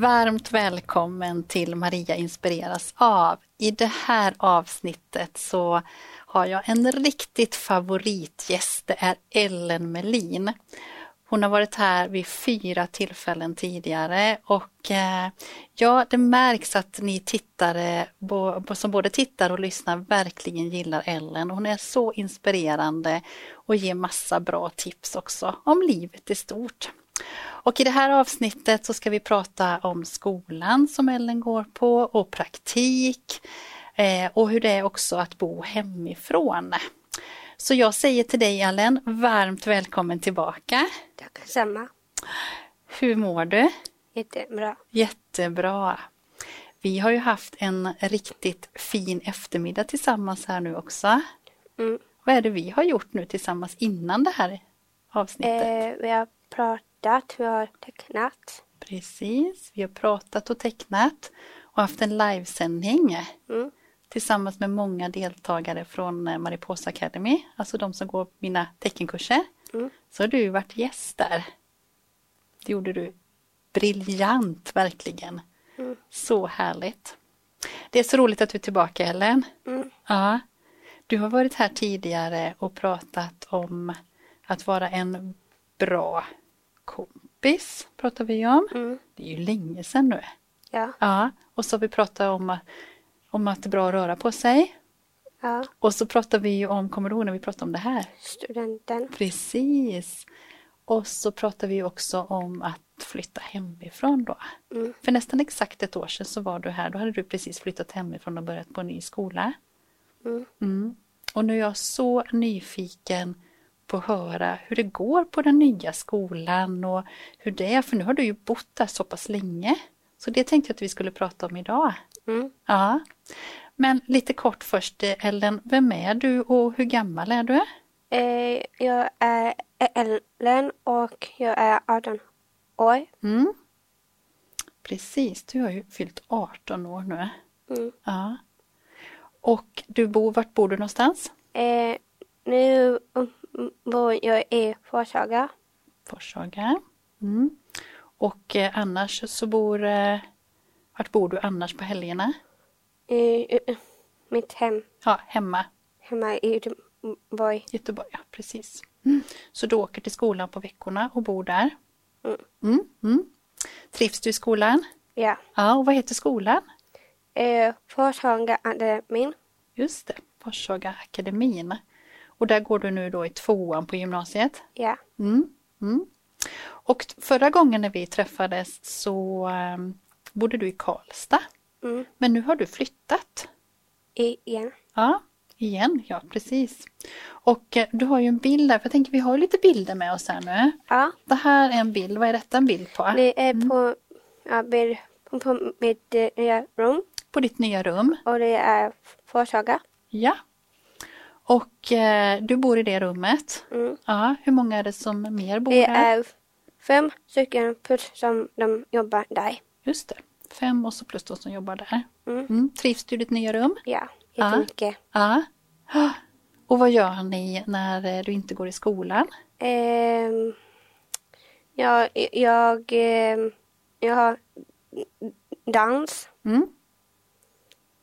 Varmt välkommen till Maria inspireras av. I det här avsnittet så har jag en riktigt favoritgäst. Det är Ellen Melin. Hon har varit här vid fyra tillfällen tidigare och eh, ja, det märks att ni tittare som både tittar och lyssnar verkligen gillar Ellen. Hon är så inspirerande och ger massa bra tips också om livet i stort. Och i det här avsnittet så ska vi prata om skolan som Ellen går på och praktik eh, och hur det är också att bo hemifrån. Så jag säger till dig Ellen, varmt välkommen tillbaka. Tack detsamma. Hur mår du? Jättebra. Jättebra. Vi har ju haft en riktigt fin eftermiddag tillsammans här nu också. Mm. Vad är det vi har gjort nu tillsammans innan det här avsnittet? Eh, vi har pratat, vi har tecknat. Precis, vi har pratat och tecknat och haft en livesändning. Mm tillsammans med många deltagare från eh, Mariposa Academy, alltså de som går mina teckenkurser. Mm. Så har du varit gäst där. Det gjorde du briljant verkligen. Mm. Så härligt. Det är så roligt att du är tillbaka Ellen. Mm. Ja. Du har varit här tidigare och pratat om att vara en bra kompis, pratar vi om. Mm. Det är ju länge sedan nu. Ja. ja. Och så har vi pratat om om att det är bra att röra på sig. Ja. Och så pratar vi om, kommer du ihåg när vi pratade om det här? Studenten. Precis. Och så pratar vi också om att flytta hemifrån då. Mm. För nästan exakt ett år sedan så var du här, då hade du precis flyttat hemifrån och börjat på en ny skola. Mm. Mm. Och nu är jag så nyfiken på att höra hur det går på den nya skolan och hur det är, för nu har du ju bott där så pass länge. Så det tänkte jag att vi skulle prata om idag. Mm. Ja. Men lite kort först Ellen, vem är du och hur gammal är du? Eh, jag är Ellen och jag är 18 år. Mm. Precis, du har ju fyllt 18 år nu. Mm. Ja. Och du bor, vart bor du någonstans? Eh, nu bor jag i Forshaga. Forshaga. Mm. Och eh, annars så bor eh, vart bor du annars på helgerna? I mitt hem. Ja, hemma. Hemma i Göteborg. Göteborg, ja precis. Mm. Så du åker till skolan på veckorna och bor där? Mm. Mm, mm. Trivs du i skolan? Ja. Ja, och vad heter skolan? Eh, Forshaga akademin. Just det, Forshaga akademin. Och där går du nu då i tvåan på gymnasiet? Ja. Mm, mm. Och förra gången när vi träffades så um, bodde du i Karlstad. Mm. Men nu har du flyttat. Igen. Ja, igen, ja precis. Och eh, du har ju en bild där, för jag tänker vi har lite bilder med oss här nu. Ja. Det här är en bild, vad är detta en bild på? Det är på, ja, bild på, på mitt eh, nya rum. På ditt nya rum? Och det är Forshaga. Ja. Och eh, du bor i det rummet? Mm. Ja, hur många är det som mer bor Det här? är fem stycken plus som de jobbar där. Just det, fem och så plus de som jobbar där. Mm. Mm. Trivs du i ditt nya rum? Ja, jättemycket. Ja. Och vad gör ni när eh, du inte går i skolan? Ehm, jag, jag, ehm, jag har dans.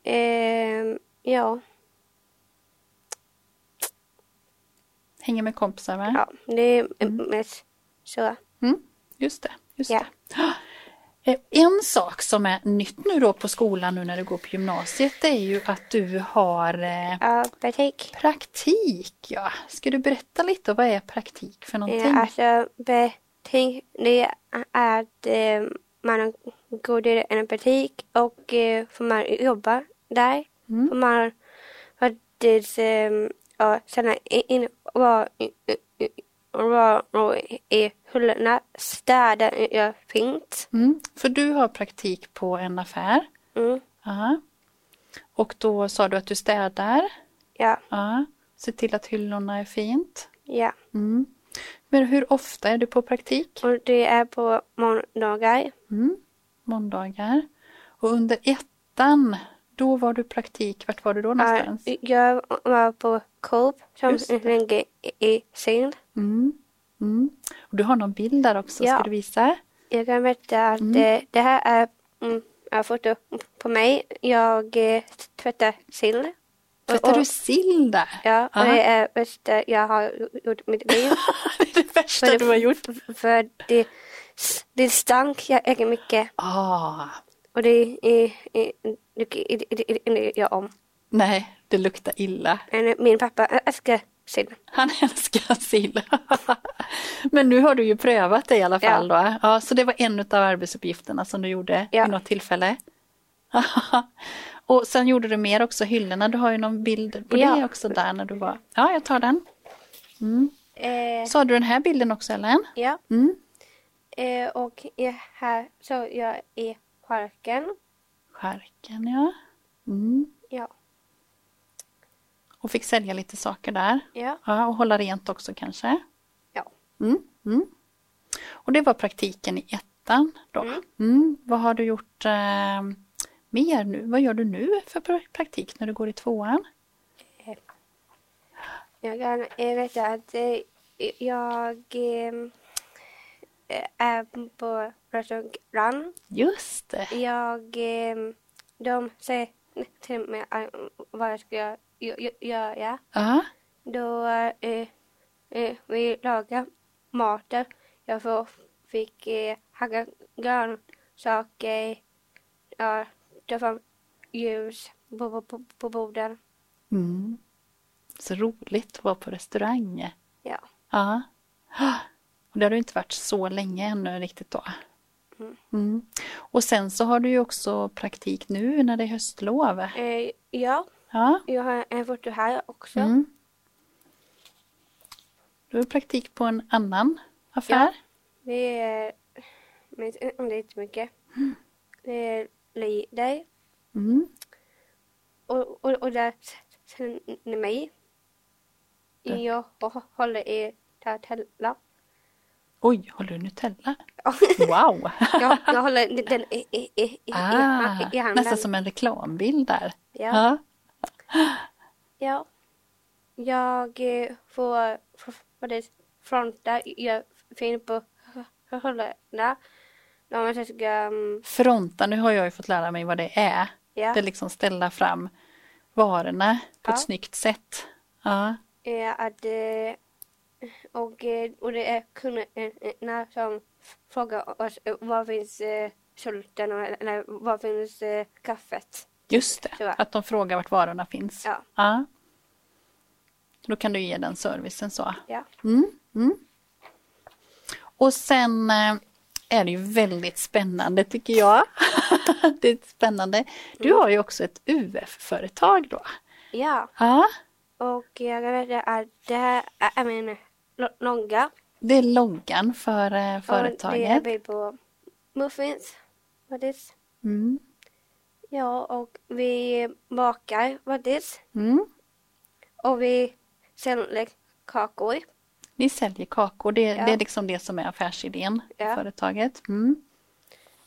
Ehm, ja, Hänger med kompisar va? ja, det är mest så. Mm. Just det. Just Ja. det. Eh, En sak som är nytt nu då på skolan nu när du går på gymnasiet det är ju att du har eh, Ja, praktik. praktik. Ja. Ska du berätta lite vad är praktik för någonting? Ja, alltså, praktik, det är att eh, man går till en butik och får man jobba där. Mm. Får man faktiskt eh, ja, känna in var och i hyllorna, städa jag fint. Mm. För du har praktik på en affär. Mm. Ja. Och då sa du att du städar. Ja, Ja. Se till att hyllorna är fint. ja. Mm. Men hur ofta är du på praktik? Och det är på måndagar. Mm. Måndagar. Och under ettan, då var du praktik. Vart var du då någonstans? Ja, jag var på Coop som det. ligger i Singl. Mm. Mm. Och du har någon bild där också, Ja. ska du visa? Jag kan berätta att Mm. eh, det här är mm, foto på mig. Jag eh, tvättar sill. Tvättar du sill där? Ja, och Ja. det är det bästa jag har gjort mitt liv. det är det värsta För du har gjort. För det, det stank jag äger mycket. Ah, Och det är tycker jag om. Nej, det luktar illa. Min pappa älskar sill. Han älskar sill. Men nu har du ju prövat det i alla fall då. Ja, så det var en av arbetsuppgifterna som du gjorde Ja. vid något tillfälle. Och sen gjorde du mer också, hyllorna. Du har ju någon bild på Ja. det också där när du var. Ja, jag tar den. Eh, Så har du den här bilden också Ellen? ja. Mm. Eh, och här så jag i parken. Skärken ja. Mm. Ja. Och fick sälja lite saker där. Ja. Ja, och hålla rent också kanske. Ja. Mm. Mm. Och det var praktiken i ettan då. Mm. Mm. Vad har du gjort eh, mer nu? Vad gör du nu för pra- praktik när du går i tvåan? Jag kan eh, veta att eh, jag eh, är på restaurang. Just det. Jag, eh, de säger till mig eh, vad jag ska gö- gö- göra. Ja. Då eh, eh, vi lagar maten. Jag får, fick eh, hacka grönsaker. Ja, ta fram ljus på, på, på, på borden. Mm. Så roligt att vara på restaurang. Ja. Ja. Och det har du inte varit så länge ännu riktigt då. Mm. Mm. Och sen så har du ju också praktik nu när det är höstlov. Eh, ja, Ja. jag har en foto här också. Mm. Du har praktik på en annan affär. Det är, men det är inte mycket. Det är Lider. Mm. Och, och, och där sen mig. Där. Jag håller i Tartella. Oj, håller du Nutella? Ja. Wow! jag, jag håller den i, i, i, ah, i handen. nästan som en reklambild där. Ja. Ja. Jag eh, får, får, får det fronta. Jag finner på hållarna. De ska, um, Fronta, nu har jag ju fått lära mig vad det är. ja, Det är liksom ställa fram varorna på ett Ja. snyggt sätt. Ja. är att eh, och, eh, och det är kunderna som frågar oss var finns sulten och- var finns kaffet. Just det, Så. att de frågar vart varorna finns. Ja. Ja. Då kan du ge den servicen så. Ja. Mm, mm. Och sen eh, är det ju väldigt spännande tycker jag. det är spännande. Du har ju också ett UF-företag då. Ja, Ja, och jag veta att det här är min lo- långa. det är loggan för eh, Och det är företaget. bild på muffins. Faktiskt. Mm. Ja, och vi bakar faktiskt. Mm. Och vi säljer kakor. Ni säljer kakor, det, Ja. det är liksom det som är affärsidén Ja. företaget. Mm.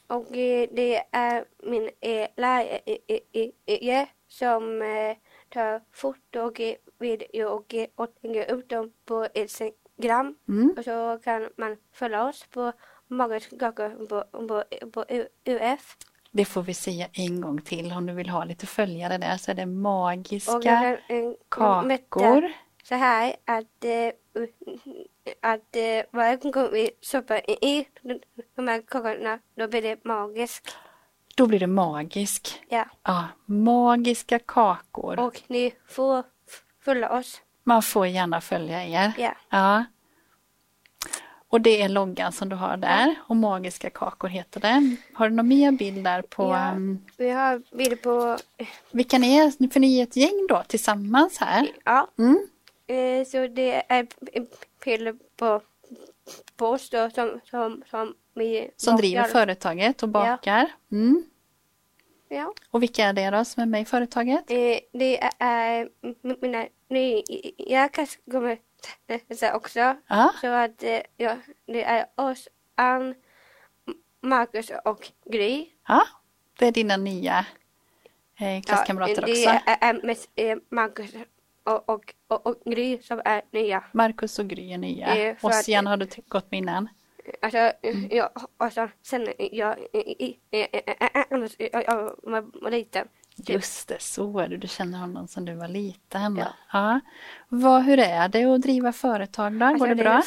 Och eh, det är min eh, lärare som eh, tar foto och video och, och lägger ut dem på Instagram. Mm. Och så kan man följa oss på Magiska kakor på, på, på UF. Det får vi säga en gång till om du vill ha lite följare där så är det magiska kakor. så här att, eh, att eh, varje gång vi stoppar i de här kakorna då blir det magiskt. Då blir det magisk. Ja. Ja, magiska kakor. Och ni får följa oss. Man får gärna följa er. Ja. Ja. Och det är loggan som du har där och magiska kakor heter det. Har du någon mer bild där på Ja. um, Vi har bild på, vilka ni är? För ni är ett gäng då tillsammans här. ja, Mm. eh, så det är bild på på oss då som, som, som vi Som driver företaget och bakar. Mm. Ja. Och vilka är det då som är med i företaget? Eh, det är eh, mina nya kommer säga också. Ja, Så att eh, ja, det är oss, Ann, Marcus och Gry. ja. det är dina nya eh, klasskamrater ja, det också. är, är mest eh, Marcus och, och, och, och Gry som är nya. Marcus och Gry är nya. Eh, Ossian har du gått med innan. Alltså, jag, och så, sen jag, i- i- eh, annars, jag, jag var var liten. Just det, så är det. Du känner honom som du var liten. Ja. Ja. Vad, hur är det att driva företag då? Går Alltså, det bra?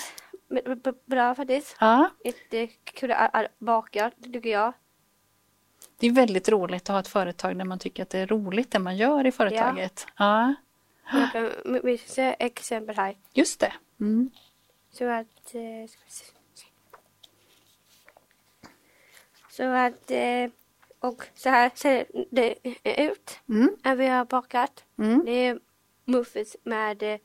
b- Bra faktiskt. Ja. Jättekul baka, tycker jag. Det är väldigt roligt att ha ett företag där man tycker att det är roligt det man gör i företaget. Ja, Jag kan visa exempel här. just det. Mm. Så att... eh, ska. Så att... Och så här ser det ut Mm. när vi har bakat. Mm. Det är muffins med eh,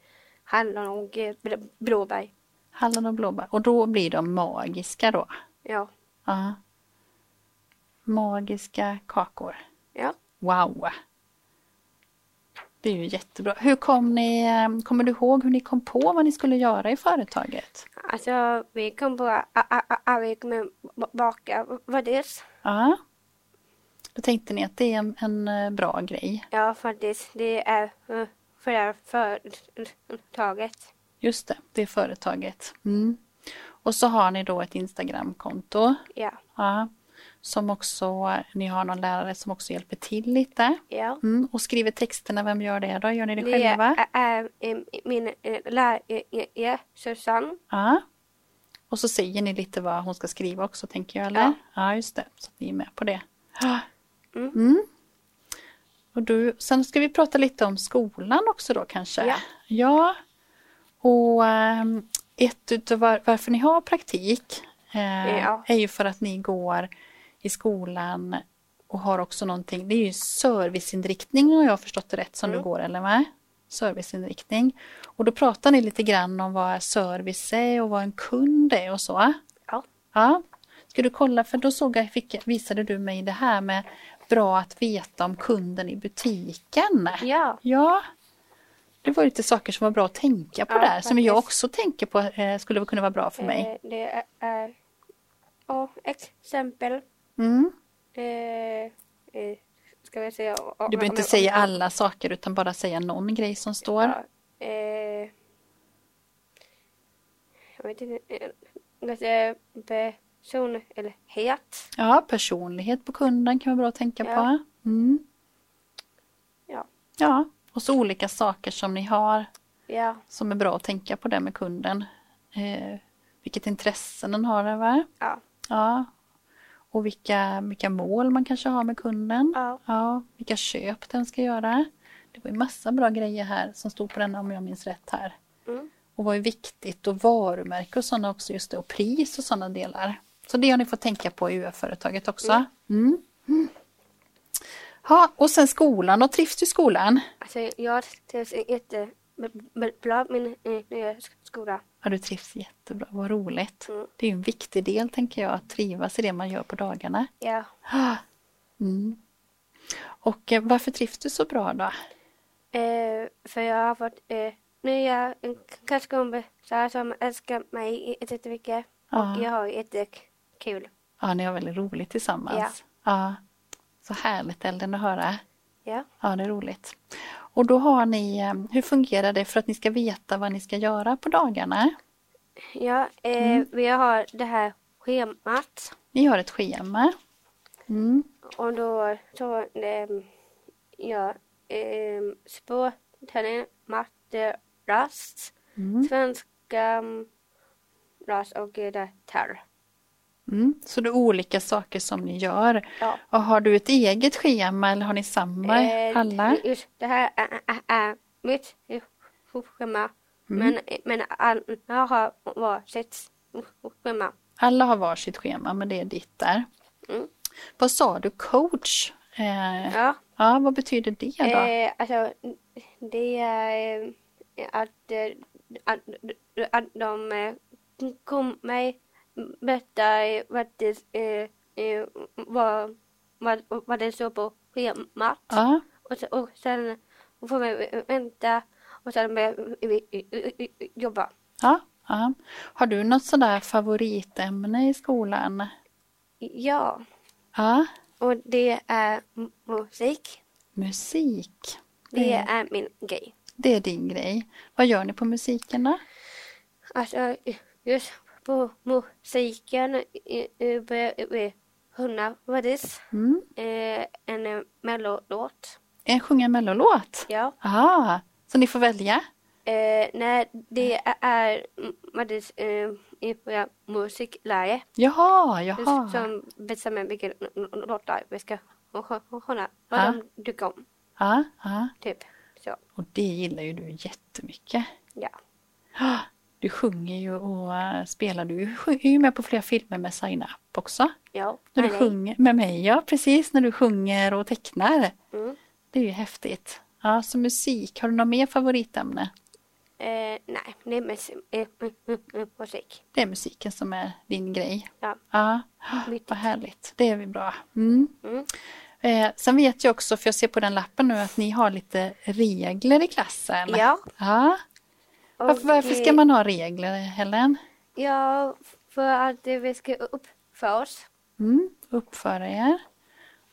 hallon och eh, bl- blåbär. Hallon och blåbär. Och då blir de magiska då. Ja. Ja. Magiska kakor. Ja. Wow! Det är ju jättebra. Hur kom ni, eh, kommer du ihåg hur ni kom på vad ni skulle göra i företaget? Alltså vi kom på att vi kommer ba- baka vad det Ja. Då tänkte ni att det är en, en eh, bra grej. Ja faktiskt. Det är eh, för det företaget. Just det, det är företaget. Mm. Och så har ni då ett Instagramkonto. Ja. Ja, som också, ni har någon lärare som också hjälper till lite. Ja. Mm. Och skriver texterna, vem gör det då? Gör ni det, Det själva? är eh, min lärare Susanne. Ja. Och så säger ni lite vad hon ska skriva också tänker jag, eller? Ja. Ja, just det. Så att ni är med på det. Mm. Mm. Och du, sen ska vi prata lite om skolan också då kanske. Ja. Ja. Och ehm, ett utav var, varför ni har praktik eh, Ja. är ju för att ni går i skolan och har också någonting, det är ju serviceinriktning om jag har förstått det rätt som Mm. du går eller med? Serviceinriktning. Och då pratar ni lite grann om vad service är och vad en kund är och så. Ja. Ja. Ska du kolla, för då såg jag, fick, visade du mig det här med bra att veta om kunden i butiken. Ja. Ja. Det var lite saker som var bra att tänka på Ja, där, som jag faktiskt. också tänker på eh, skulle kunna vara bra för mig. Eh, Det är, och exempel. Mm. Eh, eh, ska vi säga. och- Du behöver inte om- säga om- alla saker utan bara säga någon grej som står. Ja, eh, jag vet inte. eh, Jag ska säga person eller het. Ja, personlighet på kunden kan vara bra att tänka Ja. på. Mm. Ja. Ja, och så olika saker som ni har Ja. som är bra att tänka på det med kunden. Eh, vilket intresse den har, va? Ja. Ja. Och vilka, vilka mål man kanske har med kunden. Ja. Ja, vilka köp den ska göra. Det var ju massa bra grejer här som stod på den om jag minns rätt här. Mm. Och vad är viktigt och varumärke och sådana också just det och pris och sådana delar. Så det har ni fått tänka på i UF-företaget också. Mm. Mm. Ja, och sen skolan, och trivs du i skolan? Alltså jag trivs jättebra med min eh, nya skola. Ja, du trivs jättebra, vad roligt. Mm. Det är en viktig del tänker jag, att trivas i det man gör på dagarna. Ja. Mm. Och eh, varför trivs du så bra då? Eh, för jag har fått eh, nya klasskompisar som älskar mig jättemycket. Ja. Och jag har jättekul. Ja, ni har väldigt roligt tillsammans. Ja. Så härligt Elden att höra. Ja. Ja, det är roligt. Och då har ni, eh, hur fungerar det för att ni ska veta vad ni ska göra på dagarna? Ja, eh, Mm. vi har det här schemat. Ni har ett schema. Mm. Och då så eh, ja, eh, språkträning, matte, rast, Mm. svenska, rast och det här. Mm. Så det är olika saker som ni gör. Ja. Och har du ett eget schema eller har ni samma Eh, alla? Just det här är, mitt schema. Mm. Men, men alla har varsitt schema. Alla har varsitt schema men det är ditt där. Mm. Vad sa du, coach? Eh, ja. Ja. vad betyder det då? Eh, alltså, det är eh, att, eh, att, att de eh, kommer berätta eh, vad det, eh, vad, vad, vad det står på schemat. Ja, Och, sen, och sen får vi vänta och sen börjar vi jobba. ja, ja. Har du något sådär favoritämne i skolan? Ja, Ja, och det är musik. musik. Det Mm. är min grej. Det är din grej. Vad gör ni på musiken då? Alltså just på musiken sjunga vadis. Mm. Eh, en mellolåt. En sjunga mellolåt? Ja. Aha, så ni får välja? Eh, nej, det är vadis eh, musiklärare. Jaha, jaha. Som bestämmer vilken låtar vi ska sjunga. Vad Ja. de tycker om. Ja, ja. Typ så. Och det gillar ju du jättemycket. Ja. Du sjunger ju och äh, spelar. Du är ju med på flera filmer med Sign Up också. Ja. När du nej. sjunger med mig, ja precis. När du sjunger och tecknar. Mm. Det är ju häftigt. Ja, så musik. Har du något mer favoritämne? Eh, nej, det är eh, musik. Det är musiken som är din grej. Ja. Ja, Mitt. vad härligt. Det är vi bra. Mm. Mm. Eh, sen vet jag också, för jag ser på den lappen nu, att ni har lite regler i klassen. Ja. ja. Varför, varför ska man ha regler, Helen? Ja, för att vi ska uppföra oss. Mm, uppföra er.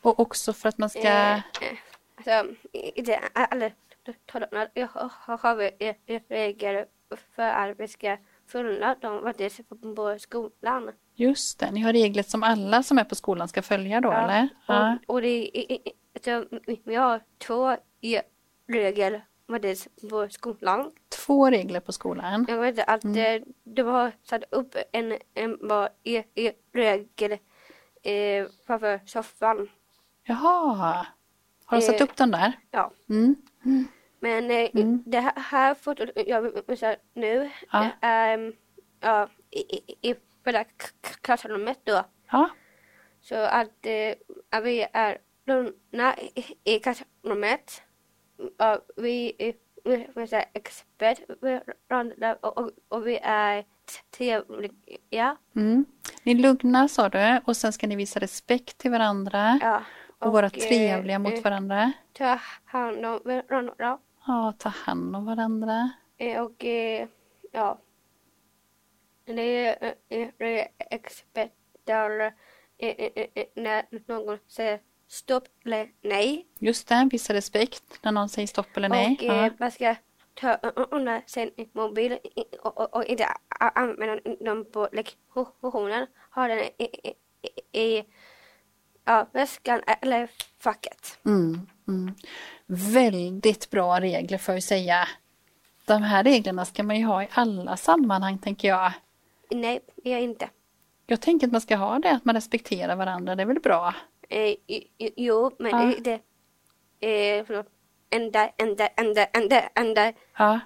Och också för att man ska... Eh, eh, alltså, i det alla talarna har vi eh, regler för att vi ska följa de vad det är på skolan. Just det, ni har regler som alla som är på skolan ska följa då, eller? Ja. Och, och det är, alltså, vi har två regler vad det på skolan. Två regler på skolan. Jag vet att Mm. eh, de har satt upp en, en bara i, i regel eh, framför soffan. Jaha. Har satt Eh, upp den där? Ja. Mm. Men eh, Mm. det här- fotot jag visar nu Ja. det är ja, i, i, i klassrummet då. Ja. Så att, eh, att vi är lugna i, i klassrummet. Och vi är vi, vi är expert vid varandra och, och, och vi är trevliga. Mm. Ni lugna sa du och sen ska ni visa respekt till varandra Ja. och vara eh, trevliga mot eh, varandra. Ta hand om varandra. Ja, ta hand om varandra. Eh, Och eh, ja. Det är, experter när någon säger stopp eller nej. Just det, visa respekt när någon säger stopp eller nej. Och eh, Ja. man ska ta undan sin mobil och, och, och inte använda den på lektionen. Ha den i, i, i, ja, väskan eller facket. Mm, mm. Väldigt bra regler får jag säga. De här reglerna ska man ju ha i alla sammanhang tänker jag. Nej, det är inte. Jag tänker att man ska ha det, att man respekterar varandra, det är väl bra? Eh, jo, men Ja. det är eh, förlåt. Ända, ända, ända, ända, ända. Ja,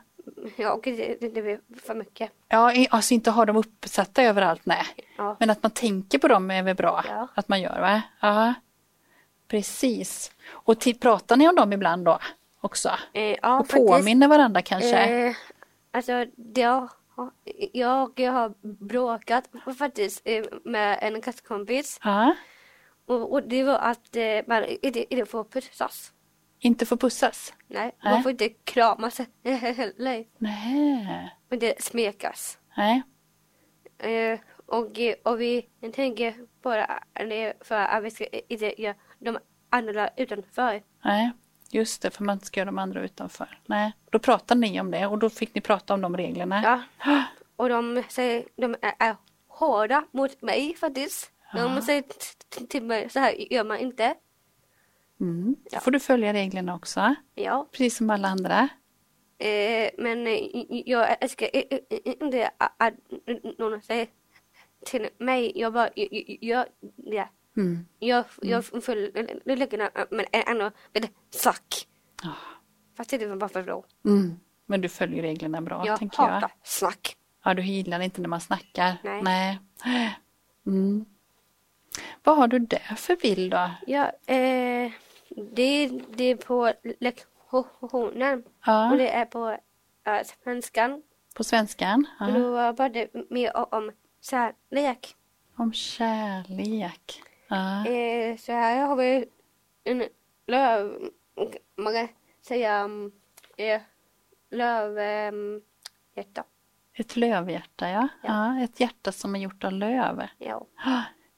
Ja, och det, det, det blir för mycket. ja alltså inte ha dem uppsatta överallt, nej. Ja. Men att man tänker på dem är väl bra Ja. att man gör, va? Ja, precis. Och ti- pratar ni om dem ibland då också? Eh, ja, Och påminner varandra kanske? Eh, alltså, det har, jag, jag har bråkat faktiskt eh, med en klasskompis. Ja, Och, och det var att eh, man inte, inte får pussas. inte får pussas? Nej, Nej. man får inte kramas heller. Nej. Men det smekas. Nej. Eh, och, eh, och vi tänker bara det för att vi ska inte göra de andra utanför. Nej, just det, för man ska göra de andra utanför. Nej, då pratar ni om det och då fick ni prata om de reglerna. Ja. Och de säger de är, är hårda mot mig faktiskt. De säger t- t- till mig så här gör man inte. Mm. Då Ja. får du följa reglerna också, Ja. precis som alla andra. Eh, men eh, jag älskar i- i- i- inte att någon säger till mig. Jag bara gör det. Mm. Jag, jag följer reglerna men ändå med snack. Ja. Fast det är bara för bra. Mm. Men du följer reglerna bra, Jag tänker jag. hatar snack. Ja, du gillar inte när man snackar. Nej. Nej. Mm. Vad har du där för bild då? Ja, eh, det, det är på lektionen. Ja, Och det är på äh, svenskan. På svenskan? Och Ja. då var det mer om kärlek. Om kärlek. Ja. Eh, så här har vi en löv, man kan säga um, eh, löv, um, hjärta. Ett lövhjärta, ja. ja. Ett hjärta som är gjort av löv. Ja.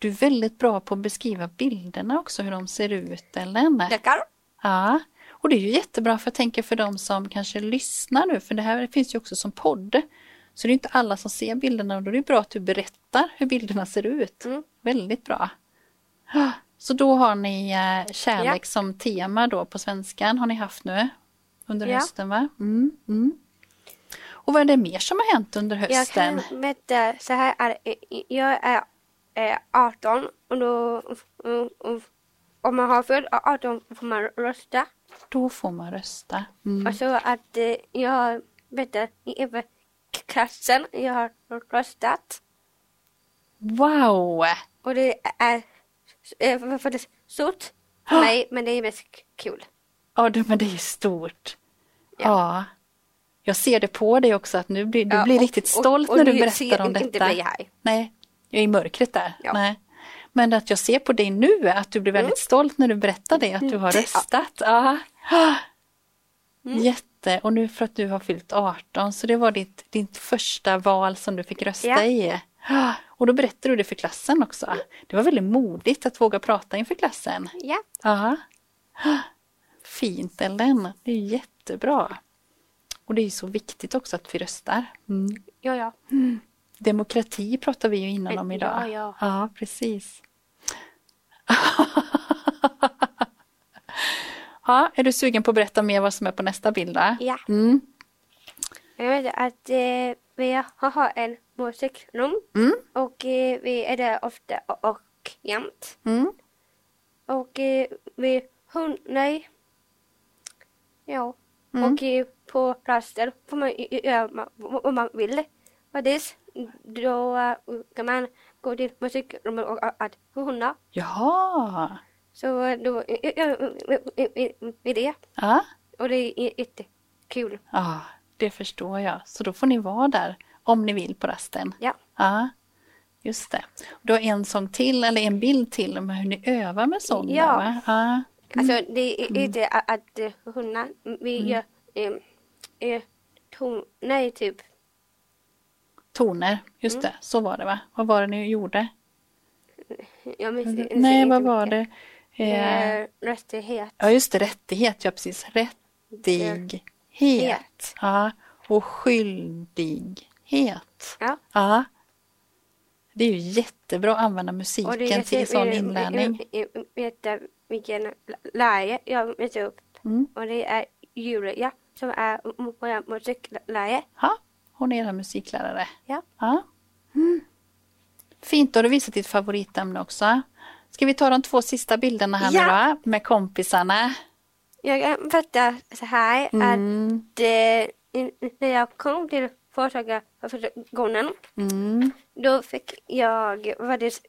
Du är väldigt bra på att beskriva bilderna också, hur de ser ut, Ellen. Tackar. Ja, och det är ju jättebra för jag tänker för de som kanske lyssnar nu, för det här finns ju också som podd. Så det är inte alla som ser bilderna och då är det bra att du berättar hur bilderna ser ut. Mm. Väldigt bra. Så då har ni eh, kärlek Ja. som tema då på svenskan, har ni haft nu under Ja. hösten va? Mm, mm. Och vad är det mer som har hänt under Jag hösten? kan berätta så här är jag är eh, 18 och då och, och, om man har fyllt 18 får man rösta. Då får man rösta. Mm. Och så att eh, jag har berättat i över klassen jag har röstat. Wow! Och det är eh, för det är stort för mig men det är mest kul. Ja, det, men det är stort. Ja. Ja. Jag ser det på dig också att nu blir, du Ja, blir och- riktigt och- stolt och när du berättar om inte detta. mig här. Nej, jag är i mörkret där. Ja. Nej. Men att jag ser på dig nu att du blir väldigt stolt när du berättar det, att du har Mm. Ja. röstat. Ja. Mm. Jätte, och nu för att du har fyllt 18 så det var ditt, ditt första val som du fick rösta Ja. i. Och då berättade du det för klassen också. Det var väldigt modigt att våga prata inför klassen. Ja. Ja. Fint Ellen, det är jättebra. Och det är så viktigt också att vi röstar. Mm. Ja, ja. Demokrati pratar vi ju innan om idag. ja, ja. ja precis. ja, är du sugen på att berätta mer vad som är på nästa bild? Då? Ja. Mm. Jag vet att eh, vi har en musikrum Mm. och eh, vi är där ofta och, jämt. Mm. Och eh, vi hon, nej. Ja. Mm. Och eh, på raster får man göra vad man vill. Faktiskt. Då kan man gå till musikrummet och att sjunga. Jaha. Så då vi det. Ja. Och det är jättekul. ja, det förstår jag. Så då får ni vara där om ni vill på rasten. Ja. Ja, just det. Du har en sång till, eller en bild till om hur ni övar med sång. Ja. va? ja. Alltså det är inte att, att sjunga. Vi gör eh, ton, nej typ. Toner, just Mm. det. Så var det va? Vad var det ni gjorde? Jag minns inte Nej, vad var mycket. det? Eh, Rättighet. ja, just det. Rättighet. Ja, precis. Rättighet. Ja. Och skyldighet. Ja. Ja. Det är ju jättebra att använda musiken till sån inlärning. Jag vet vilken lärare jag visar upp. Mm. Och det är Julia som är vår musiklärare. Ja, hon är er musiklärare. Ja. Ja. Mm. Fint, då har du visat ditt favoritämne också. Ska vi ta de två sista bilderna här Ja. nu då? Med kompisarna. Jag kan berätta så här Mm. att eh, när jag kom till gången Mm. Då fick jag faktiskt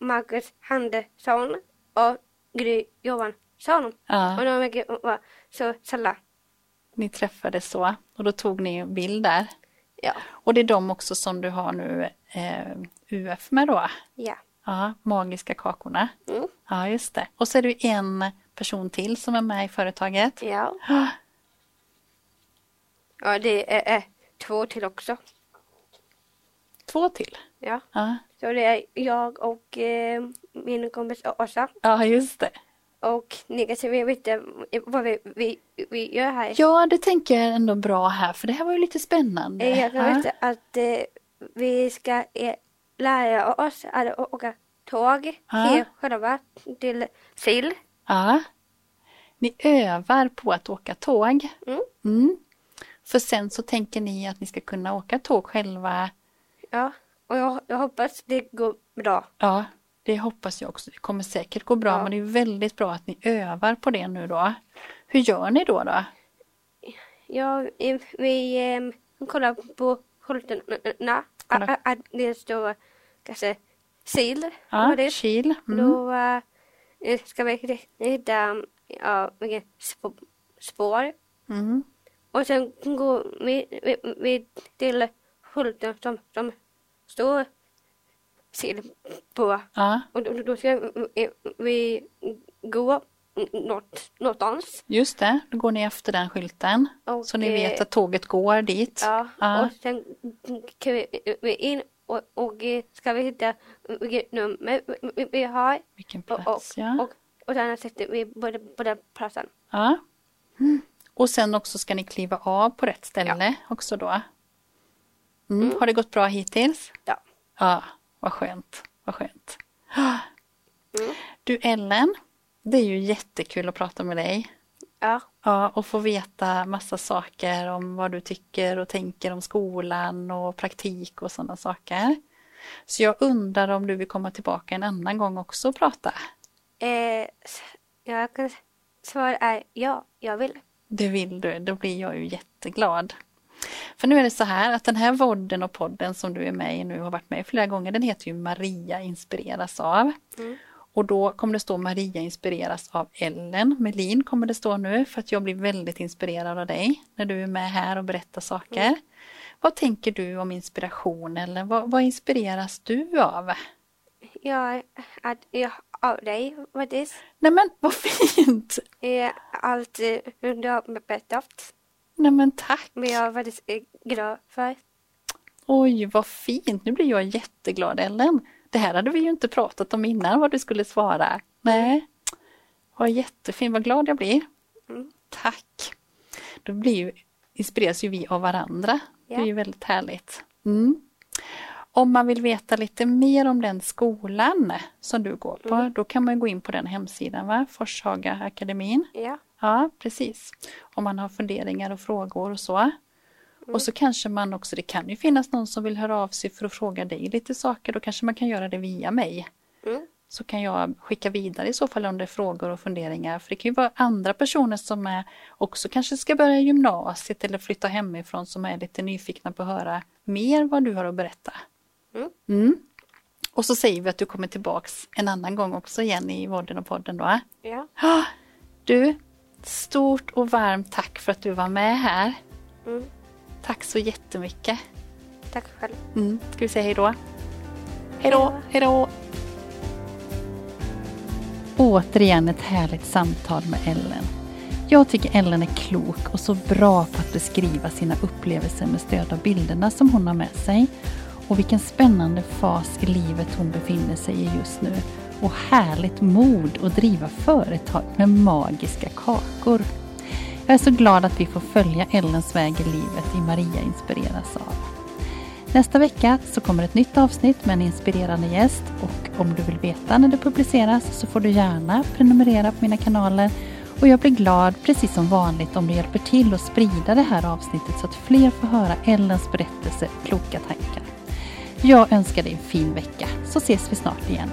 Marcus Andersson och Gry Johansson. Och Ja, de verkar vara så snälla. ni träffades så och då tog ni en bild där. Ja. Och det är de också som du har nu eh, UF med då? Ja. Ja, Magiska kakorna. Mm. Ja, just det. Och så är det en person till som är med i företaget. Ja. Ja. Ja, det är, är två till också. Två till. Ja. Ja, Så det är jag och eh, min kompis Åsa. ja just det. Och ni kanske vill veta vad vi, vi, vi gör här. Ja, det tänker jag ändå bra här för det här var ju lite spännande. Eh, Jag ja. veta att eh, vi ska eh, lära oss att åka tåg Ja. helt själva till Sil. Ja. Ni övar på att åka tåg. Mm. Mm. För sen så tänker ni att ni ska kunna åka tåg själva. Ja, och jag, jag hoppas det går bra. Ja, det hoppas jag också. Det kommer säkert gå bra Ja. men det är väldigt bra att ni övar på det nu då. Hur gör ni då? då? Ja, eh, vi eh, kollar på skyltarna. Att att det står kanske sil. Ja. Kil. Mm. Då eh, ska vi hitta ja, spår. Mm. och sen går vi, vi, vi till skylten som, som står sill på. Ja, Och då, då ska vi, vi gå något, någonstans. just det. Då går ni efter den skylten. Och, Så ni eh, vet att tåget går dit. Ja, Ja. och sen kan vi, in och, och eh, ska vi hitta vilket nummer vi, har. Vilken Och, och, plats, ja. och, och sen sätter vi på, på den platsen. ja. Mm. Och sen också ska ni kliva av på rätt ställe också då. Mm. Har det gått bra hittills? Ja. Ja, vad skönt. Vad skönt. Mm. Du Ellen, det är ju jättekul att prata med dig. Ja. Ja, och få veta massa saker om vad du tycker och tänker om skolan och praktik och sådana saker. Så jag undrar om du vill komma tillbaka en annan gång också och prata? Eh, jag kan svara är ja, jag vill. Det vill du, då blir jag ju jätteglad. För nu är det så här att den här vodden och podden som du är med i nu har varit med i flera gånger, den heter ju Maria inspireras av. Mm. Och då kommer det stå Maria inspireras av Ellen Melin kommer det stå nu för att jag blir väldigt inspirerad av dig när du är med här och berättar saker. Vad tänker du om inspiration eller vad, vad inspireras du av? Jag att jag av dig faktiskt. Nej men vad fint! Allt du har berättat. Nej men tack! Men jag är faktiskt glad för. Oj, vad fint! Nu blir jag jätteglad, Ellen. Det här hade vi ju inte pratat om innan, vad du skulle svara. Nej. Vad jättefint, vad glad jag blir. Mm. Tack! Då blir ju, inspireras ju vi av varandra. Det är Ja. ju väldigt härligt. Mm. Om man vill veta lite mer om den skolan som du går på, då kan man gå in på den hemsidan, va? Forshaga akademin. Ja. Ja, precis. Om man har funderingar och frågor och så. Och så kanske man också, det kan ju finnas någon som vill höra av sig för att fråga dig lite saker, då kanske man kan göra det via mig. Mm. Så kan jag skicka vidare i så fall om det är frågor och funderingar. För det kan ju vara andra personer som är också kanske ska börja gymnasiet eller flytta hemifrån som är lite nyfikna på att höra mer vad du har att berätta. Mm. Mm. Och så säger vi att du kommer tillbaks en annan gång också igen i Vodden och podden då. Ja. Du, stort och varmt tack för att du var med här. Mm. Tack så jättemycket. Tack själv. Mm. Ska vi säga hej då? Hej då! Hej då! Återigen ett härligt samtal med Ellen. Jag tycker Ellen är klok och så bra på att beskriva sina upplevelser med stöd av bilderna som hon har med sig. Och vilken spännande fas i livet hon befinner sig i just nu. Och härligt mod att driva företag med magiska kakor. Jag är så glad att vi får följa Ellens väg i livet i Maria inspireras av. Nästa vecka så kommer ett nytt avsnitt med en inspirerande gäst och om du vill veta när det publiceras så får du gärna prenumerera på mina kanaler och jag blir glad precis som vanligt om du hjälper till att sprida det här avsnittet så att fler får höra Ellens berättelse och kloka tankar. Jag önskar dig en fin vecka så ses vi snart igen.